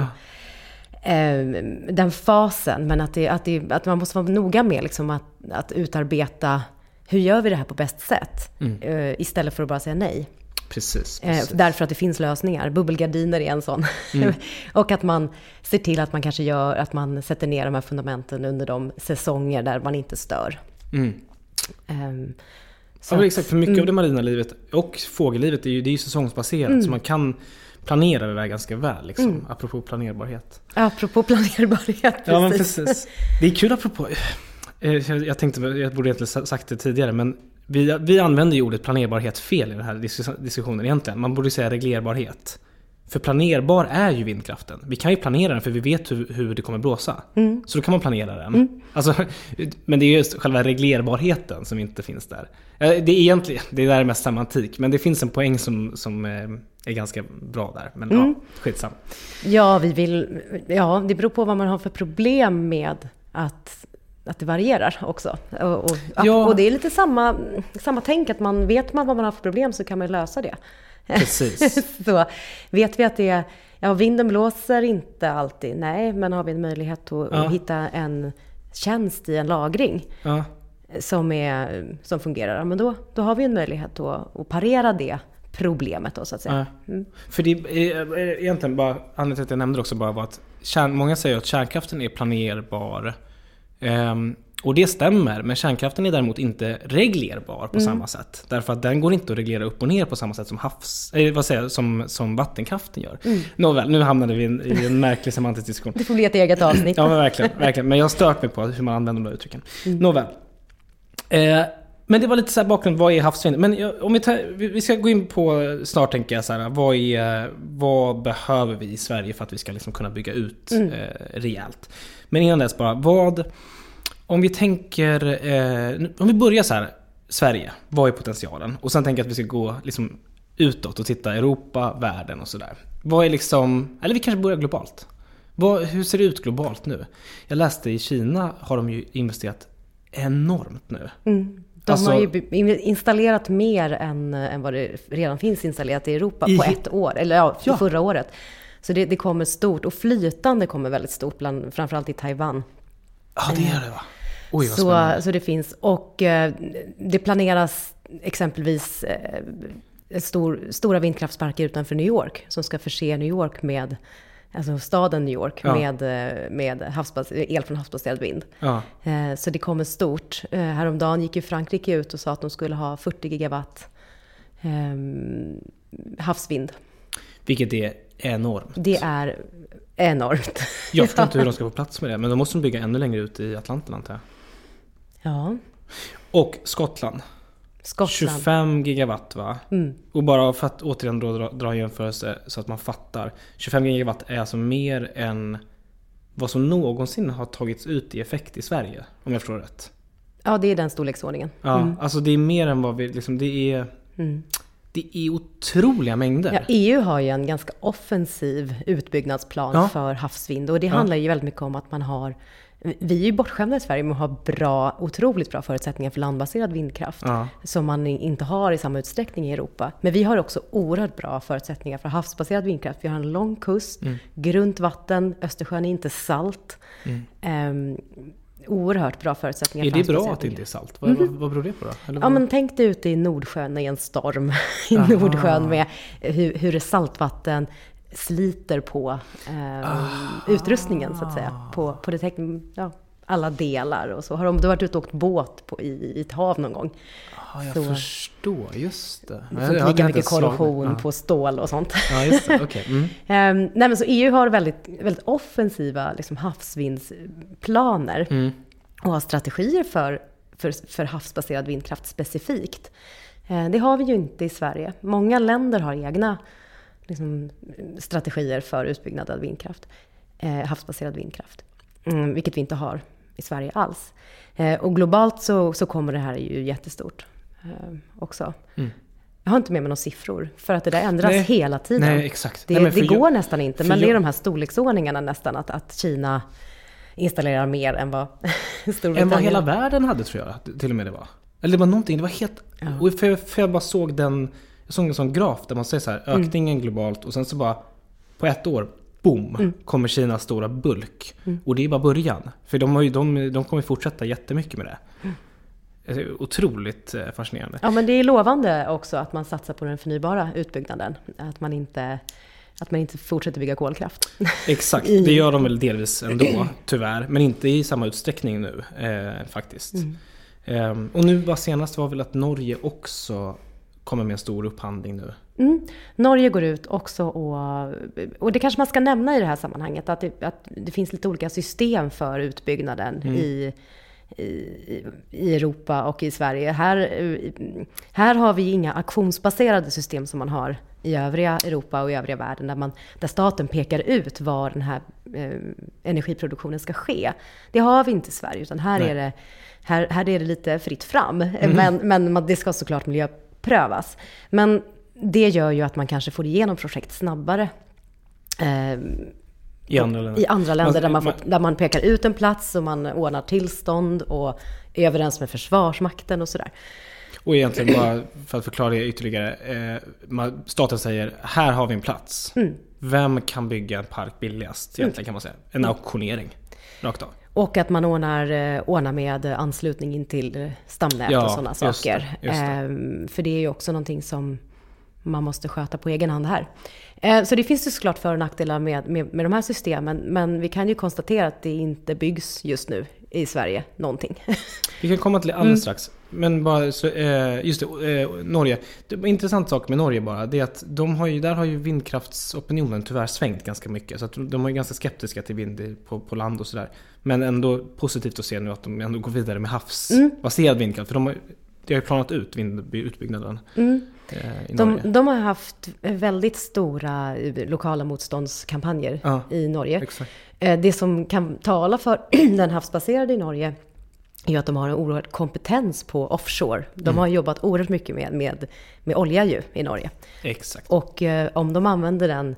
eh, den fasen, men att, det, att, det, att man måste vara noga med liksom att, att utarbeta hur gör vi det här på bäst sätt? Eh, istället för att bara säga nej. Precis. Eh, precis. därför att det finns lösningar. Bubbelgardiner är en sån. och att man ser till att man kanske gör, att man sätter ner de här fundamenten under de säsonger där man inte stör. Mm. Ehm, så Ja, exakt. För mycket av det marina livet och fågellivet är ju, det är ju säsongsbaserat. Så man kan planera det där ganska väl. Liksom, Apropå planerbarhet. Apropå planerbarhet, precis. Ja men precis. Det är kul apropå... eh, Jag, tänkte, jag borde egentligen sa- sagt det tidigare men vi, vi använder ju ordet planerbarhet fel i den här dis- diskussionen egentligen. Man borde säga reglerbarhet. För planerbar är ju vindkraften. Vi kan ju planera den för vi vet hur, hur det kommer blåsa. Så då kan man planera den. Alltså, men det är just själva reglerbarheten som inte finns där. Det är egentligen, det där är mest semantik, men det finns en poäng som, som eh, är ganska bra där. Men ja, skitsam. Ja, vi vill, ja, det beror på vad man har för problem med att, att det varierar också. Och, och, Ja. och det är lite samma, samma tänk, att man vet man vad man har för problem så kan man lösa det. Precis. så vet vi att det är, ja vinden blåser inte alltid, nej, men har vi en möjlighet att, Ja. att hitta en tjänst i en lagring Ja. som, är, som fungerar, men då, då har vi en möjlighet att, att parera det problemet då så att säga. Ja. För det är är egentligen bara, anledningen till att jag nämnde det också bara var att kärn, många säger att kärnkraften är planerbar. Ehm, och det stämmer, men kärnkraften är däremot inte reglerbar på samma sätt. Därför att den går inte att reglera upp och ner på samma sätt som, havs, eh, vad säger jag, som, som vattenkraften gör. Nåväl, nu hamnade vi i en, i en märklig semantisk diskussion. Det får bli ett eget avsnitt. Ja men verkligen, verkligen. Men jag har stört mig på hur man använder de där uttrycken. Nåväl. Eh, men det var lite så här bakgrund, vad är havsvind? Men jag- om vi, tar, vi ska gå in på snart tänker jag så här, vad, är, vad behöver vi i Sverige för att vi ska liksom kunna bygga ut eh, rejält? Men innan dess bara, vad, om vi tänker, eh, om vi börjar så här, Sverige, vad är potentialen? Och sen tänker jag att vi ska gå liksom utåt och titta Europa, världen och sådär. Vad är liksom, eller vi kanske börjar globalt. Vad, hur ser det ut globalt nu? Jag läste i Kina har de ju investerat enormt nu. Mm. De Alltså- har ju be- installerat mer än, än vad det redan finns installerat i Europa I- på ett år, eller ja, Ja. förra året. Så det, det kommer stort, och flytande kommer väldigt stort, bland, framförallt i Taiwan. Ja, det är det va? Oj, vad spännande. Så, så det finns, och eh, det planeras exempelvis eh, stor, stora vindkraftsparker utanför New York, som ska förse New York med, alltså staden New York, Ja. med, eh, med havsbas, el från havsbaserad vind. Ja. Eh, Så det kommer stort. Eh, Häromdagen gick ju Frankrike ut och sa att de skulle ha 40 gigawatt ehm, havsvind. Vilket är enormt. Det är enormt. Jag förstår inte hur de ska få plats med det, men de måste de bygga ännu längre ut i Atlanten antar jag. Ja, Och Skottland. Skottland. 25 gigawatt va? Mm. Och bara för att återigen dra, dra en jämförelse så att man fattar. 25 gigawatt är alltså mer än vad som någonsin har tagits ut i effekt i Sverige. Om jag förstår rätt. Ja, det är den storleksordningen. Ja, alltså det är mer än vad vi, liksom, det är... Det är otroliga mängder. Ja, EU har ju en ganska offensiv utbyggnadsplan Ja. för havsvind. Och det handlar ju väldigt mycket om att man har... Vi är ju bortskämda i Sverige med att ha bra, otroligt bra förutsättningar för landbaserad vindkraft. Ja. Som man inte har i samma utsträckning i Europa. Men vi har också oerhört bra förutsättningar för havsbaserad vindkraft. Vi har en lång kust, Mm. grunt vatten, Östersjön är inte salt. Ehm, oerhört bra förutsättningar Är det bra att det inte är salt? Vad, vad, vad beror det på då? Eller Ja men tänk dig ute i Nordsjön i en storm i Aha. Nordsjön med hur, hur det saltvatten sliter på eh, utrustningen så att säga. På, på det ja, alla delar och så. Har de varit ute och åkt båt på, i, i ett hav någon gång? Ja, jag Så- förstår. Just det. Det hade lika inte mycket korrosion ja. på stål och sånt. Ja, just det. Okej. Mm. Ehm, nej men så EU har väldigt, väldigt offensiva liksom, havsvindsplaner Mm. och har strategier för, för, för havsbaserad vindkraft specifikt. Eh, det har vi ju inte i Sverige. Många länder har egna liksom, strategier för utbyggnad av vindkraft, eh, havsbaserad vindkraft. Mm, vilket vi inte har i Sverige alls. Eh, och globalt så, så kommer det här ju jättestort eh, också. Mm. Jag har inte med mig några siffror, för att det där ändras Nej. hela tiden. Nej, exakt. Det, Nej, det går jag- nästan inte, men det är de här storleksordningarna nästan, att, att Kina installerar mer än vad Än Storbritannien... vad hela världen hade tror jag, till och med det var. Eller det var någonting, det var helt... Och för, för jag bara såg den, såg en sån graf där man säger så här, Mm. ökningen globalt och sen så bara på ett år, boom, Mm. kommer Kinas stora bulk. Och det är bara början. För de, har ju, de, de kommer fortsätta jättemycket med det. Mm. Otroligt eh, fascinerande. Ja, men det är lovande också att man satsar på den förnybara utbyggnaden. Att man inte, att man inte fortsätter bygga kolkraft. Exakt, det gör de väl delvis ändå, tyvärr. Men inte i samma utsträckning nu, eh, faktiskt. Mm. Ehm, och nu bara senast var väl att Norge också kommer med en stor upphandling nu. Mm. Norge går ut också och, och det kanske man ska nämna i det här sammanhanget, att det, att det finns lite olika system för utbyggnaden i, i, i Europa och i Sverige. Här, här har vi inga auktionsbaserade system som man har i övriga Europa och i övriga världen, där, man, där staten pekar ut var den här eh, energiproduktionen ska ske. Det har vi inte i Sverige, utan här, Nej. är det, här, här är det lite fritt fram. Men, men man- det ska såklart miljöprövas. Men det gör ju att man kanske får igenom projekt snabbare. Eh, I andra länder. I andra länder där man, får, man- där man pekar ut en plats och man ordnar tillstånd och är överens med Försvarsmakten och sådär. Och egentligen bara för att förklara det ytterligare. Eh, man- staten säger, här har vi en plats. Mm. Vem kan bygga en park billigast? Egentligen kan man säga. En auktionering. Rakt av. Och att man ordnar, eh, ordnar med anslutning in till stamnät Ja, och sådana det, saker. just det. Ehm, för det är ju också någonting som man måste sköta på egen hand här. Eh, Så det finns ju såklart för och nackdelar med, med, med de här systemen. Men vi kan ju konstatera att det inte byggs just nu i Sverige någonting. Vi kan komma till det Mm. alldeles strax. Men bara, så, eh, just det, eh, Norge. Det intressant sak med Norge bara, det är att de har ju, där har ju vindkraftsopinionen tyvärr svängt ganska mycket. Så att de är ganska skeptiska till vind på, på land och sådär. Men ändå positivt att se nu att de ändå går vidare med havsbaserad vindkraft. För de har, det har ju planat ut vindutbyggnaden. Mm. Eh. De, de har haft väldigt stora lokala motståndskampanjer Ja, i Norge. Exakt. Det som kan tala för den havsbaserade i Norge är att de har en oerhörd kompetens på offshore. De Mm. har jobbat oerhört mycket med, med, med olja ju i Norge. Exakt. Och eh, om de använder den,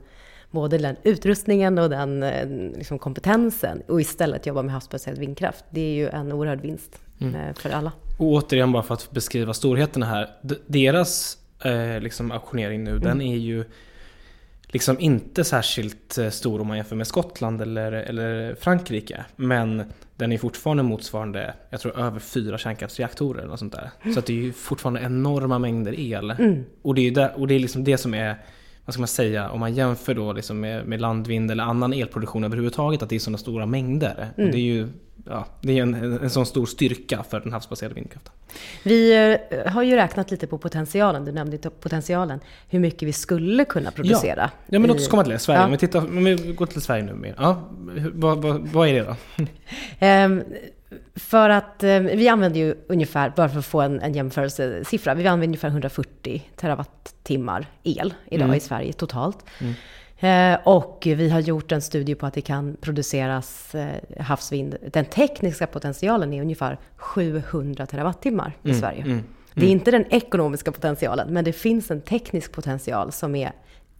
både den utrustningen och den eh, liksom kompetensen och istället jobbar med havsbaserad vindkraft, det är ju en oerhörd vinst Mm. eh, för alla. Och återigen bara för att beskriva storheten här. Deras eh, liksom auktionering nu, den är ju liksom inte särskilt eh, stor om man jämför med Skottland eller, eller Frankrike. Men den är fortfarande motsvarande, jag tror över fyra kärnkraftsreaktorer eller sånt där. Så att det är ju fortfarande enorma mängder el. Och det är där, och det, är liksom det som är vad ska man säga, om man jämför då liksom med, med landvind eller annan elproduktion överhuvudtaget, att det är sådana stora mängder. Och det är ju ja, det är en, en, sån stor styrka för den havsbaserade vindkraften. Vi eh, har ju räknat lite på potentialen, du nämnde potentialen, hur mycket vi skulle kunna producera. Ja men låt oss komma till det, Sverige. Ja. Om, vi tittar, om vi går till Sverige nu mer. Ja, vad, vad, vad är det då? För att eh, vi använder ju ungefär, bara för att få en, en jämförelsesiffra, vi använder ungefär 140 terawattimmar el idag Mm. i Sverige totalt. Eh, och vi har gjort en studie på att det kan produceras eh, havsvind. Den tekniska potentialen är ungefär 700 terawattimmar i Sverige. mm, Det är inte den ekonomiska potentialen, men det finns en teknisk potential som är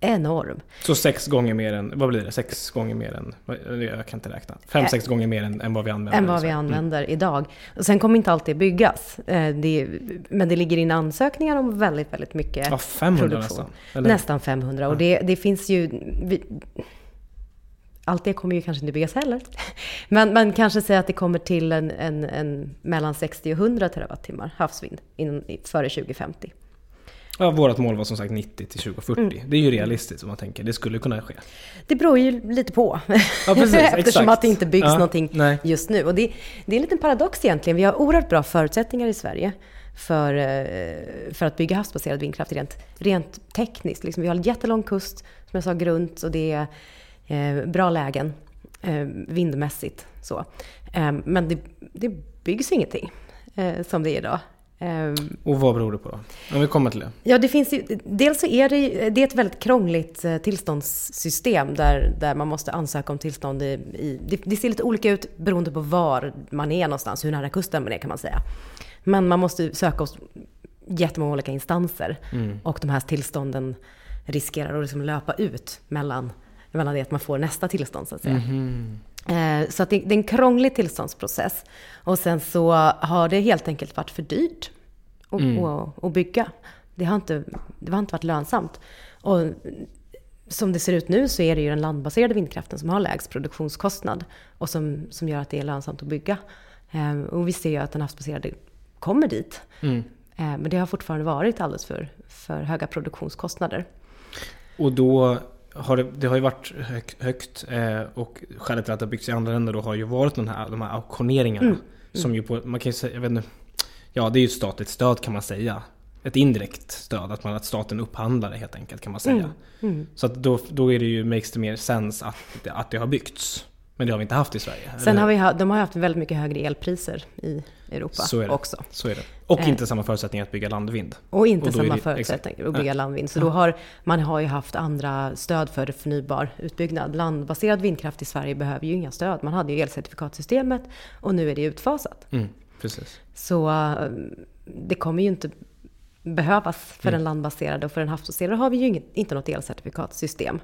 enorm. Så sex gånger mer än, vad blir det? Sex gånger mer än, jag kan inte räkna. Fem, sex gånger mer än, än vad vi använder. än vad vi Sverige. använder idag. Och sen kommer inte alltid byggas. Eh, Det, men det ligger in ansökningar om väldigt, väldigt mycket Ja, 500 produktion. nästan. Nästan 500. Och det, det finns ju... Vi, allt det kommer ju kanske inte byggas heller. Men man kanske säger att det kommer till en, en, en mellan 60 och 100 terawattimmar havsvind före 2050. Ja, vårt mål var som sagt 90 till 2040. Det är ju realistiskt om man tänker. Det skulle kunna ske. Det beror ju lite på. Ja, precis, Eftersom att det inte byggs Ja, någonting nej. just nu. Och det, det är en liten paradox egentligen. Vi har oerhört bra förutsättningar i Sverige för, eh, för att bygga havsbaserad vindkraft rent, rent tekniskt. Liksom, vi har en jättelång kust, som jag sa, grunt och det är eh, bra lägen eh, vindmässigt. Så. Eh, men det, det byggs ingenting eh, som det är idag. Eh, Och vad beror det på då? Om vi kommer till det. Ja, det finns ju, dels så är det, det är ett väldigt krångligt eh, tillståndssystem där, där man måste ansöka om tillstånd i, i det, det ser lite olika ut beroende på var man är någonstans, hur nära kusten man är kan man säga. Men man måste söka hos jättemånga olika instanser och de här tillstånden riskerar att liksom löpa ut mellan, mellan det att man får nästa tillstånd så att säga. Eh, Så att det, det är en krånglig tillståndsprocess. Och sen så har det helt enkelt varit för dyrt att, att, att bygga. Det har, inte, det har inte varit lönsamt. Och som det ser ut nu så är det ju den landbaserade vindkraften som har lägst produktionskostnad och som, som gör att det är lönsamt att bygga. Eh, Och vi ser ju att den havsbaserade kommer dit. Eh, Men det har fortfarande varit alldeles för, för höga produktionskostnader. Och då har det, det har ju varit hög, högt eh, och skälet till att det har byggts i andra länder då har ju varit den här, de här auktioneringarna. Som ju på, man kan ju säga, jag vet inte, ja det är ju ett statligt stöd kan man säga. Ett indirekt stöd, att, man, att staten upphandlar det helt enkelt kan man säga. Så att då, då är det ju, makes det mer sense att, att det har byggts. Men det har vi inte haft i Sverige. Sen har vi, de har haft väldigt mycket högre elpriser i Europa Så är det. också. Så är det. Och Eh. inte samma förutsättningar att bygga landvind. Och inte Och samma det- förutsättningar exakt. att bygga landvind. Så då har, man har ju haft andra stöd för förnybar utbyggnad. Landbaserad vindkraft i Sverige behöver ju inga stöd. Man hade ju elcertifikatsystemet och nu är det utfasat. Mm, precis. Så eh, det kommer ju inte behövas för Mm. den landbaserade och för den havsbaserade har vi ju inget, inte något elcertifikatsystem.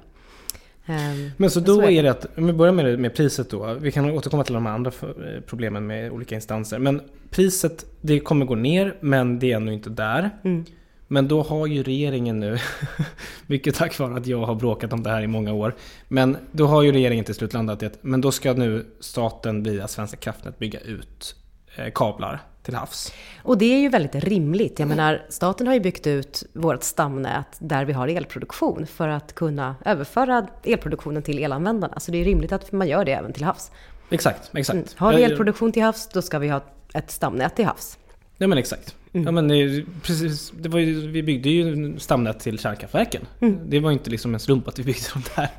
Ehm, Men så då är är det att, om vi börjar med, det- med priset då. Vi kan återkomma till de andra eh, problemen med olika instanser. Men priset, det kommer gå ner men det är ännu inte där. Mm. Men då har ju regeringen nu, mycket tack vare att jag har bråkat om det här i många år. Men då har ju regeringen till slut landat i att men då ska nu staten via Svenska kraftnät bygga ut eh, kablar till havs. Och det är ju väldigt rimligt. Jag menar, staten har ju byggt ut vårt stamnät där vi har elproduktion för att kunna överföra elproduktionen till elanvändarna. Så det är rimligt att man gör det även till havs. Exakt, exakt. Mm. Har vi elproduktion till havs, då ska vi ha ett stamnät till havs. Ja men exakt. Mm. Ja, men det, precis, det var ju, vi byggde ju stamnät till kärnkraftverken. Mm. Det var ju inte liksom en slump att vi byggde de där.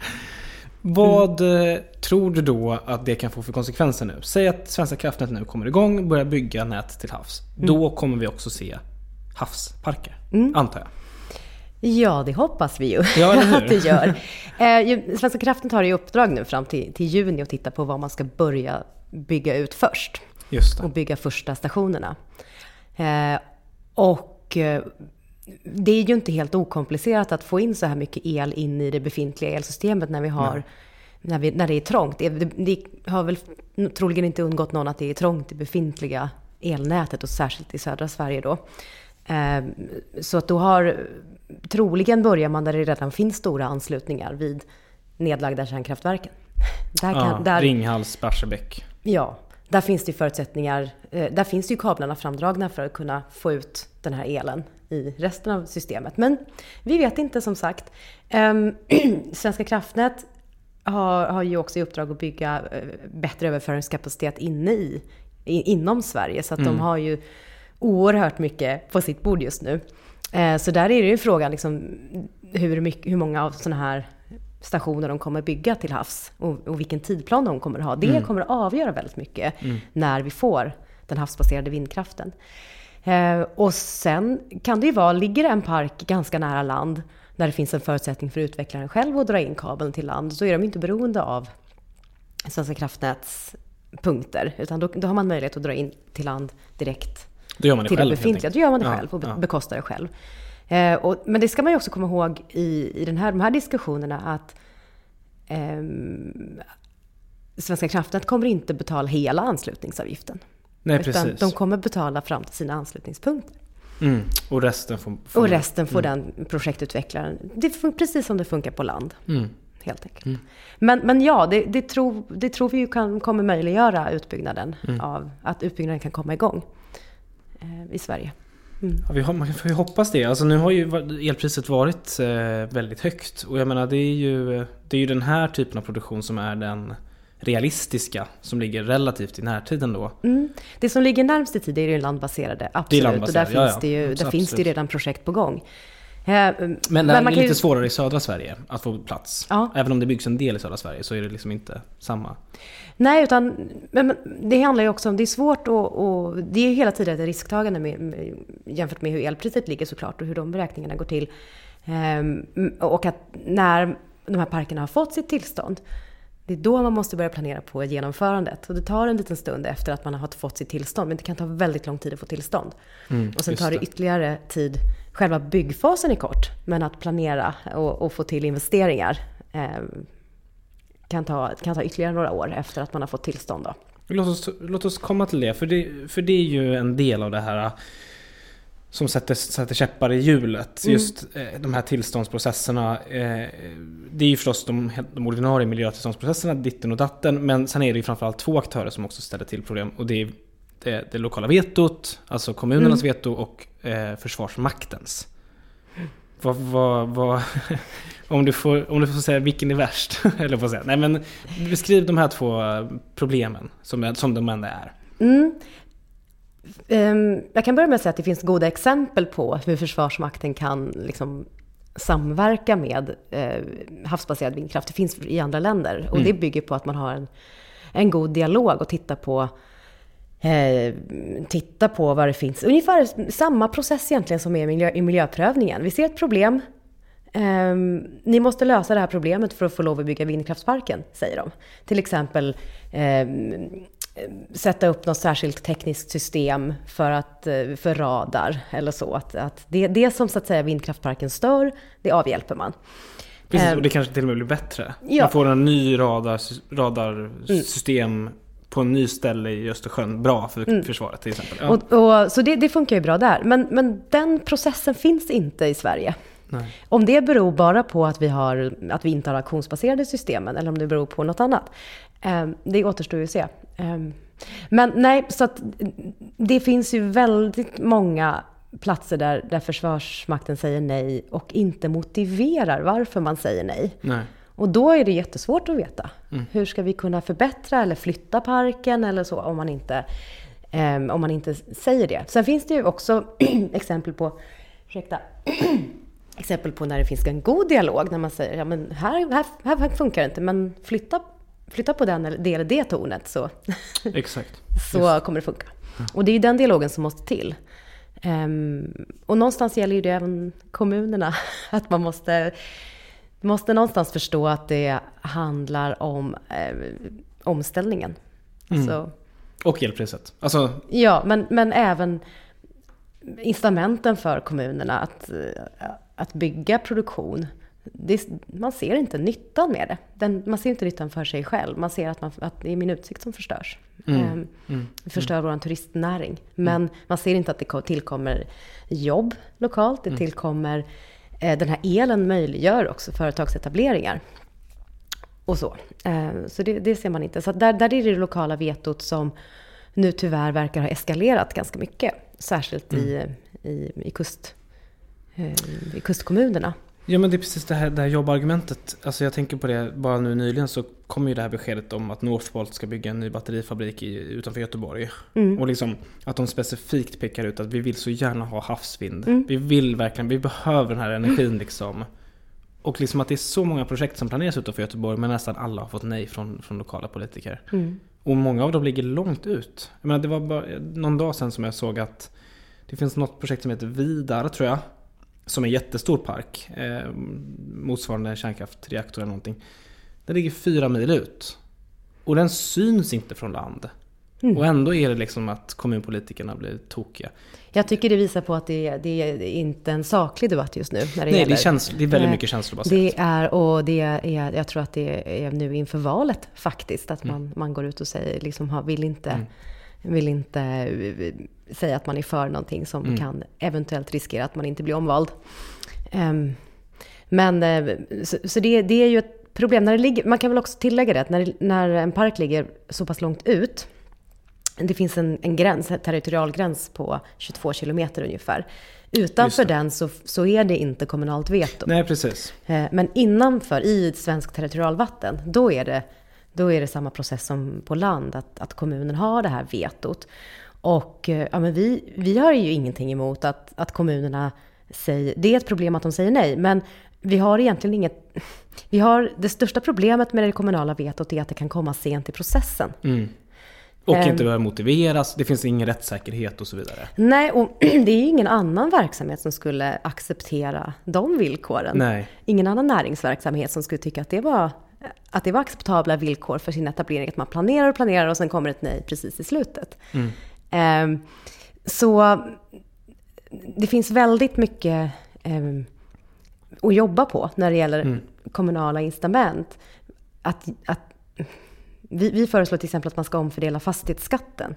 Vad Mm. tror du då att det kan få för konsekvenser nu? Säg att Svenska kraftnät nu kommer igång och börjar bygga nät till havs. Mm. Då kommer vi också se havsparker, antar jag. Ja, det hoppas vi ju Ja, att det gör. Eh, Svenska kraftnät har i uppdrag nu fram till, till juni att titta på vad man ska börja bygga ut först. Och bygga första stationerna. Eh, och det är ju inte helt okomplicerat att få in så här mycket el in i det befintliga elsystemet när vi har när, vi, när det är trångt. Det, det, har väl troligen inte undgått någon att det är trångt i befintliga elnätet och särskilt i södra Sverige då. Eh, så att då har, troligen börjar man där det redan finns stora anslutningar vid nedlagda kärnkraftverken. Där kan, Ja, där, Ringhals, Barsebäck. Ja, där finns det förutsättningar. eh, Där finns det ju kablarna framdragna för att kunna få ut den här elen i resten av systemet. Men vi vet inte som sagt. Ehm, Svenska kraftnät har, har ju också i uppdrag att bygga eh, bättre överföringskapacitet inne i, inom Sverige. Så att de har ju oerhört mycket på sitt bord just nu. Eh, Så där är det ju frågan liksom, hur, mycket, hur många av sådana här stationer de kommer bygga till havs och, och vilken tidplan de kommer ha. Det kommer att avgöra väldigt mycket när vi får den havsbaserade vindkraften. Eh, och sen kan det ju vara, ligger en park ganska nära land där det finns en förutsättning för utvecklaren själv att dra in kabeln till land, så är de inte beroende av Svenska kraftnäts punkter, utan då, då har man möjlighet att dra in till land direkt Då gör man det till själv det helt befintliga. enkelt. Då gör man det Ja, själv och ja. bekostar det själv. Eh, och, men det ska man ju också komma ihåg i, i den här, de här diskussionerna att ehm, Svenska kraftnät kommer inte betala hela anslutningsavgiften. Nej utan precis. de kommer betala fram till sina anslutningspunkter. Mm. Och resten får... får Och resten får den projektutvecklaren. Det fun- precis som det funkar på land. Mm. Helt enkelt. Men, men ja, det, det, tror, det tror vi ju kan, kommer möjliggöra utbyggnaden Mm. av att utbyggnaden kan komma igång eh, i Sverige. Ja, vi har, man får ju hoppas det. Alltså nu har ju elpriset varit eh, väldigt högt. Och jag menar det är, ju, det är ju den här typen av produktion som är den realistiska. Som ligger relativt i närtiden då. Mm. Det som ligger närmst i tid är det landbaserade, absolut. landbaserade, och där, ja, finns, ja. Det ju, där Absolut. finns det ju redan projekt på gång. Eh, Men det är man kan lite ju- svårare i södra Sverige att få plats. Ja. Även om det byggs en del i södra Sverige så är det liksom inte samma. Nej, utan men, men det handlar ju också om, det är svårt och, och det är ju hela tiden ett risktagande med, med, jämfört med hur elpriset ligger såklart och hur de beräkningarna går till. Ehm, och att när de här parkerna har fått sitt tillstånd, det är då man måste börja planera på genomförandet. Och det tar en liten stund efter att man har fått sitt tillstånd, men det kan ta väldigt lång tid att få tillstånd. och sen Mm, tar det ytterligare tid, själva byggfasen är kort, men att planera och, och få till investeringar ehm, kan ta, kan ta ytterligare några år efter att man har fått tillstånd. Då. Låt oss, låt oss komma till det, för det, för det är ju en del av det här som sätter, sätter käppar i hjulet. Mm. Just eh, de här tillståndsprocesserna. Eh, det är ju förstås de, de ordinarie miljötillståndsprocesserna, ditten och datten. Men sen är det ju framförallt två aktörer som också ställer till problem. Och det är det, det lokala vetot, alltså kommunernas Mm. veto och eh, Försvarsmaktens. Vad, vad, vad, om, du får, om du får säga vilken är värst? Eller får säga. Nej men beskriv de här två eh, problemen som, som de ändå är. Mm. Ehm, Jag kan börja med att säga att det finns goda exempel på hur Försvarsmakten kan liksom samverka med eh, havsbaserad vindkraft. Det finns i andra länder och det bygger på att man har en, en god dialog och tittar på eh, titta på vad det finns. Ungefär samma process egentligen som är miljö, i miljöprövningen. Vi ser ett problem. Ehm, ni måste lösa det här problemet för att få lov att bygga vindkraftsparken, säger de. Till exempel ehm, sätta upp något särskilt tekniskt system för, att, eh, för radar eller så. Att, att det, det som så att säga vindkraftparken stör, det avhjälper man. Precis, Ehm, och det kanske till och med blir bättre. ja. Man får en ny radar, radarsystem på en ny ställe i Östersjön. Bra för försvaret till exempel. Ja. Mm. Och, och, så det, det funkar ju bra där. Men, men den processen finns inte i Sverige. Nej. Om det beror bara på att vi, har, att vi inte har auktionsbaserade systemen eller om det beror på något annat. Eh, det återstår ju att se. Eh, men nej, så att det finns ju väldigt många platser där, där Försvarsmakten säger nej och inte motiverar varför man säger nej. Nej. Och då är det jättesvårt att veta. Hur ska vi kunna förbättra eller flytta parken eller så om man inte, ehm, om man inte säger det. Sen finns det ju också exempel på, ursäkta, exempel på när det finns en god dialog. När man säger, ja men här, här, här funkar det inte, men flytta, flytta på den eller det eller det tornet så, Exakt. så kommer det funka. Och det är ju den dialogen som måste till. Ehm, och någonstans gäller ju det även kommunerna. Att man måste, måste någonstans förstå att det handlar om eh, omställningen. Så, Och elpriset. Alltså, ja, men, men även incitamenten för kommunerna att, eh, att bygga produktion. Det, man ser inte nyttan med det. Den, man ser inte nyttan för sig själv. Man ser att, man, att det är min utsikt som förstörs. Ehm, Det förstör vår turistnäring. Men man ser inte att det ko- tillkommer jobb lokalt. Det tillkommer... Eh, den här elen möjliggör också företagsetableringar. Och så. Eh, så det, det ser man inte. Så där, där är det det lokala vetot som nu tyvärr verkar ha eskalerat ganska mycket. Särskilt i, i, i, kust, eh, i kustkommunerna. Ja men det är precis det här, det här jobbargumentet. Alltså jag tänker på det, bara nu nyligen så kom ju det här beskedet om att Northvolt ska bygga en ny batterifabrik i, utanför Göteborg. Och liksom att de specifikt pekar ut att vi vill så gärna ha havsvind. Vi vill verkligen, vi behöver den här energin liksom. Och liksom att det är så många projekt som planeras utanför Göteborg men nästan alla har fått nej från, från lokala politiker. Och många av dem ligger långt ut. Jag menar, det var bara någon dag sedan som jag såg att det finns något projekt som heter Vidar tror jag. Som är en jättestor park. Eh, motsvarande kärnkraftreaktor eller någonting. Den ligger fyra mil ut. Och den syns inte från land. Och ändå är det liksom att kommunpolitikerna blir tokiga. Jag tycker det visar på att det, det är inte en saklig debatt just nu. När det Nej, det är, käns- det är väldigt Nej, mycket känslobaserat. Det är, och det är, jag tror att det är nu inför valet faktiskt, att man, man går ut och säger, liksom, vill inte, vill inte eh, säga att man är för någonting som kan eventuellt riskera att man inte blir omvald. Ehm, men, eh, så, så det, det är ju ett problem. När det ligger, man kan väl också tillägga det, att när, när en park ligger så pass långt ut, det finns en, en gräns, en territorialgräns på 22 kilometer ungefär. Utanför den så, så är det inte kommunalt veto. Nej, precis. Eh, Men innanför, i svensk territorialvatten, då är det, då är det samma process som på land, att, att kommunen har det här vetot. Och eh, ja, men vi, vi har ju ingenting emot att, att kommunerna säger, det är ett problem att de säger nej, men vi har egentligen inget, vi har, det största problemet med det kommunala vetot är att det kan komma sent i processen. Och Ehm. inte behöver motiveras, det finns ingen rättssäkerhet och så vidare. Nej, och det är ju ingen annan verksamhet som skulle acceptera de villkoren. Nej. Ingen annan näringsverksamhet som skulle tycka att det var, att det var acceptabla villkor för sin etablering. Att man planerar och planerar och sen kommer ett nej precis i slutet. Ehm, så det finns väldigt mycket ehm, att jobba på när det gäller kommunala incitament. Att, att, vi, vi föreslår till exempel att man ska omfördela fastighetsskatten.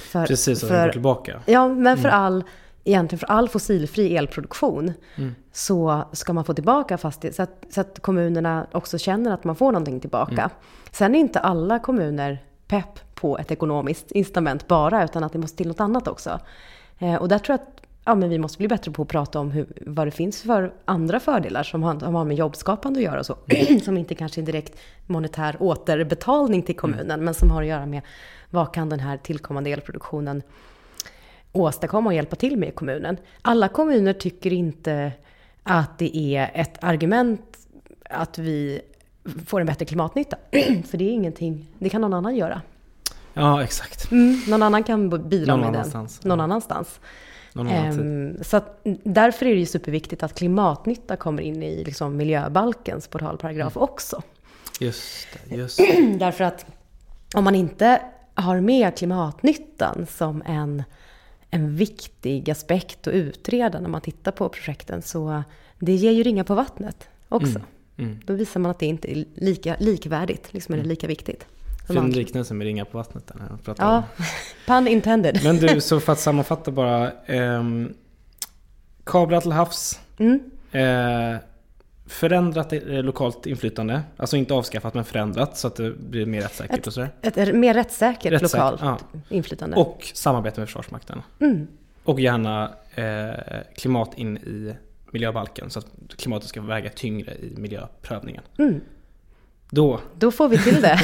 För, Precis, så går tillbaka. Ja, men för all, egentligen för all fossilfri elproduktion Mm. så ska man få tillbaka fastighet, så att, så att kommunerna också känner att man får någonting tillbaka. Mm. Sen är inte alla kommuner pepp på ett ekonomiskt incitament bara, utan att det måste till något annat också. Eh, och där tror jag att ja, men vi måste bli bättre på att prata om hur, vad det finns för andra fördelar som har, som har med jobbskapande att göra och så. som inte kanske är direkt monetär återbetalning till kommunen, men som har att göra med vad kan den här tillkommande elproduktionen åstadkomma och hjälpa till med i kommunen. Alla kommuner tycker inte att det är ett argument att vi får en bättre klimatnytta. För det är ingenting, det kan någon annan göra. Ja, exakt. Någon annan kan bidra med den. Någon annanstans. Någon annan. Ehm, så att, därför är det ju superviktigt att klimatnytta kommer in i liksom, miljöbalkens portalparagraf också. Just det, just det. Därför att om man inte har med klimatnyttan som en, en viktig aspekt att utreda när man tittar på projekten så det ger ju ringar på vattnet också. Mm. Då visar man att det inte är lika likvärdigt, liksom är det lika viktigt. Fin liknelse med ringar på vattnet. Där, när jag Ja, om. pun intended. Men du, så för att sammanfatta bara. Eh, kablar till havs. Mm. Eh, förändrat eh, lokalt inflytande. Alltså inte avskaffat men förändrat så att det blir mer rättssäkert och sådär. Ett mer rättssäkert, Rättssäkert, lokalt ja. inflytande. Och samarbete med Försvarsmakten. Mm. Och gärna eh, klimat in i miljöbalken så att klimatet ska väga tyngre i miljöprövningen. Mm. Då, Då får vi till det.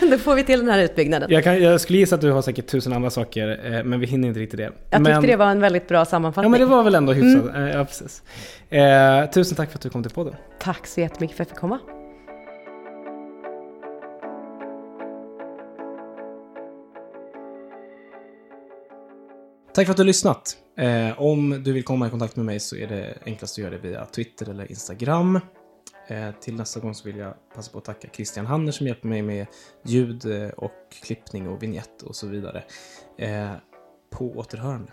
Då får vi till den här utbyggnaden. jag, kan, jag skulle gissa att du har säkert tusen andra saker eh, men vi hinner inte riktigt det. Jag men, tyckte det var en väldigt bra Ja sammanfattning. men det var väl ändå hyfsat. Mm. Eh, ja, precis. Eh, tusen tack för att du kom till podden. Tack så jättemycket för att jag fick komma. Tack för att du har lyssnat. Eh, om du vill komma i kontakt med mig så är det enklast att göra det via Twitter eller Instagram. Eh, till nästa gång så vill jag passa på att tacka Christian Hanner som hjälper mig med ljud eh, och klippning och vignett och så vidare. Eh, på återhörande.